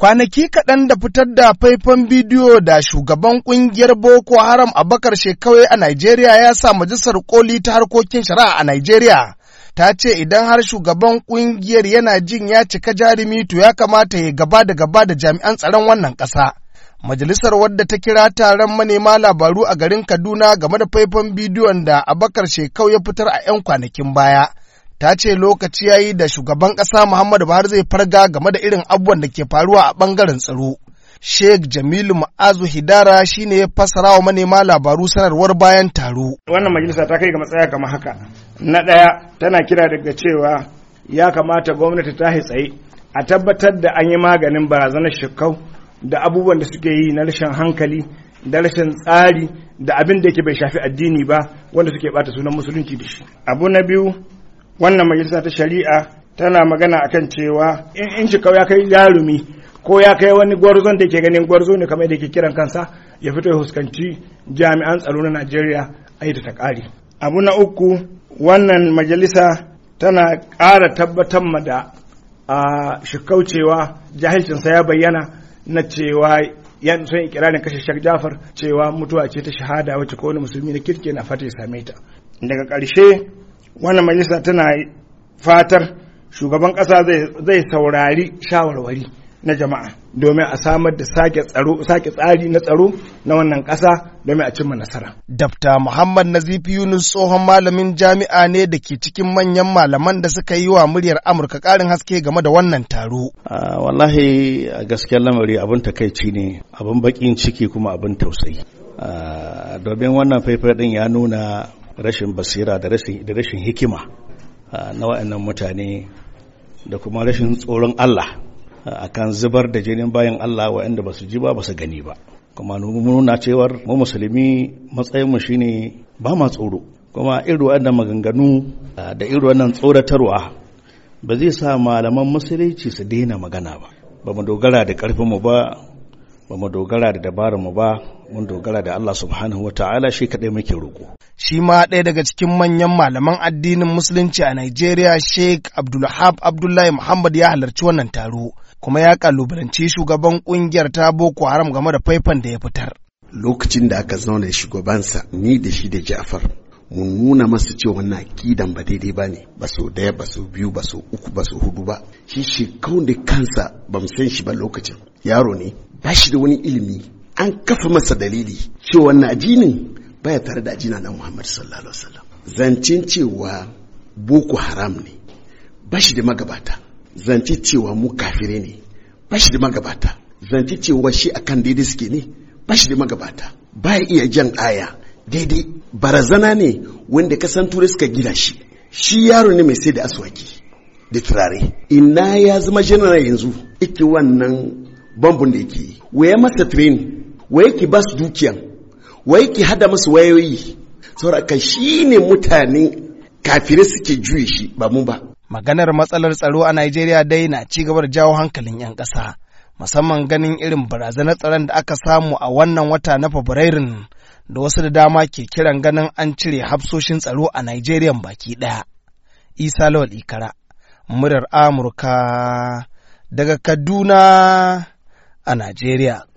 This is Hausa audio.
Kwanaki kaɗan da fitar da faifan bidiyo da shugaban ƙungiyar Boko Haram a bakar shekawai a Najeriya ya sa majalisar koli ta harkokin shari'a a Najeriya. Ta ce idan har shugaban ƙungiyar yana jin ya cika jarumi to ya kamata ya gaba da gaba da jami'an tsaron wannan ƙasa. Majalisar wadda ta kira taron manema labaru a garin Kaduna game da faifan bidiyon da Abakar Shekau ya fitar a 'yan kwanakin baya. Ta ce lokaci ya yi da shugaban ƙasa Muhammadu Buhari zai farga game da irin abubuwan da ke faruwa a ɓangaren tsaro. Sheikh Jamilu Ma'azu Hidara shine ya fassara wa manema labaru sanarwar bayan taro. Wannan majalisa ta kai ga matsaya kamar haka. Na ɗaya tana kira daga cewa ya kamata gwamnati ta tsaye a tabbatar da an yi maganin barazanar shekau da abubuwan da suke yi na rashin hankali da rashin tsari da abin da yake bai shafi addini ba wanda suke bata sunan musulunci da shi. Abu na biyu wannan majalisa ta shari'a tana magana akan cewa in shi ya kai jarumi ko ya kai wani gwarzon da ke ganin gwarzo ne kamar da ke kiran kansa ya fito ya huskanci jami'an tsaro na Najeriya a yi ta ƙari. Abu na uku wannan majalisa tana ƙara tabbatar ma da a shikaucewa jahilcinsa ya bayyana na cewa yan son ikirarin kashe Shak Jafar cewa mutuwa ce ta shahada wacce ko wani musulmi na kirki na fata ya same ta. Daga ƙarshe wannan majalisa tana fatar shugaban ƙasa zai saurari shawarwari na jama'a domin a samar da sake tsaro sake tsari na tsaro na wannan ƙasa domin a cimma nasara. Dafta Muhammad Nazifi Yunus tsohon malamin jami'a ne da ke cikin manyan malaman da suka yi wa muryar Amurka ƙarin haske game da wannan taro. Wallahi a gaskiyar lamari abin takaici ne abin baƙin ciki kuma abin tausayi. Domin wannan faifai ɗin ya nuna rashin basira da rashin hikima na wa'annan mutane da kuma rashin tsoron Allah akan zubar da jinin bayan Allah waɗanda ba su ji ba ba su gani ba. Kuma nuna cewar mu musulmi matsayinmu shine ba ma tsoro. Kuma irin waɗannan maganganu da irin wannan tsoratarwa ba zai sa malaman musulunci su daina magana ba. Ba mu dogara da ƙarfinmu ba ba mu dogara da dabararmu ba mun dogara da Allah subhanahu wa ta'ala shi kaɗai muke roƙo. Shi ma ɗaya daga cikin manyan malaman addinin musulunci a Najeriya Sheikh Abdulhab Abdullahi Muhammad ya halarci wannan taro kuma ya kalubalanci shugaban ƙungiyar ta Boko Haram game da faifan da ya fitar. Lokacin da aka zauna shugabansa ni da shi da Ja'far mun nuna masa cewa wannan akidan ba daidai ba ne ba so ɗaya ba so biyu ba so uku ba so huɗu ba. Shi shekau da kansa ba mu san shi ba lokacin. Yaro ne ba shi da wani ilimi. An kafa masa dalili cewa addinin baya tare da ajina na Muhammad sallallahu alaihi wasallam. Zancen cewa boko haram ne ba shi da magabata. Zance cewa mu kafire ne ba shi da magabata. Zance cewa shi akan daidai suke ne ba shi da magabata. Baya iya jan aya daidai. Barazana ne wanda kasan turai suka gina shi. Shi yaro ne mai sai da aswaki da turare. Ina ya zama general yanzu ike wannan bambun da yake waya masa training wa yake ba su dukiyan. Wa yake hada masu wayoyi sauraka shi ne mutane kafirai suke juye shi ba mu ba maganar matsalar tsaro a Najeriya dai na ci gaba da jawo hankalin 'yan ƙasa musamman ganin irin barazanar tsaron da aka samu a wannan wata na Fabrairun da wasu da dama ke kiran ganin an cire hafsoshin tsaro a Najeriya baki ɗaya. Isa Lawal Ikara, murar Amurka daga Kaduna a Najeriya.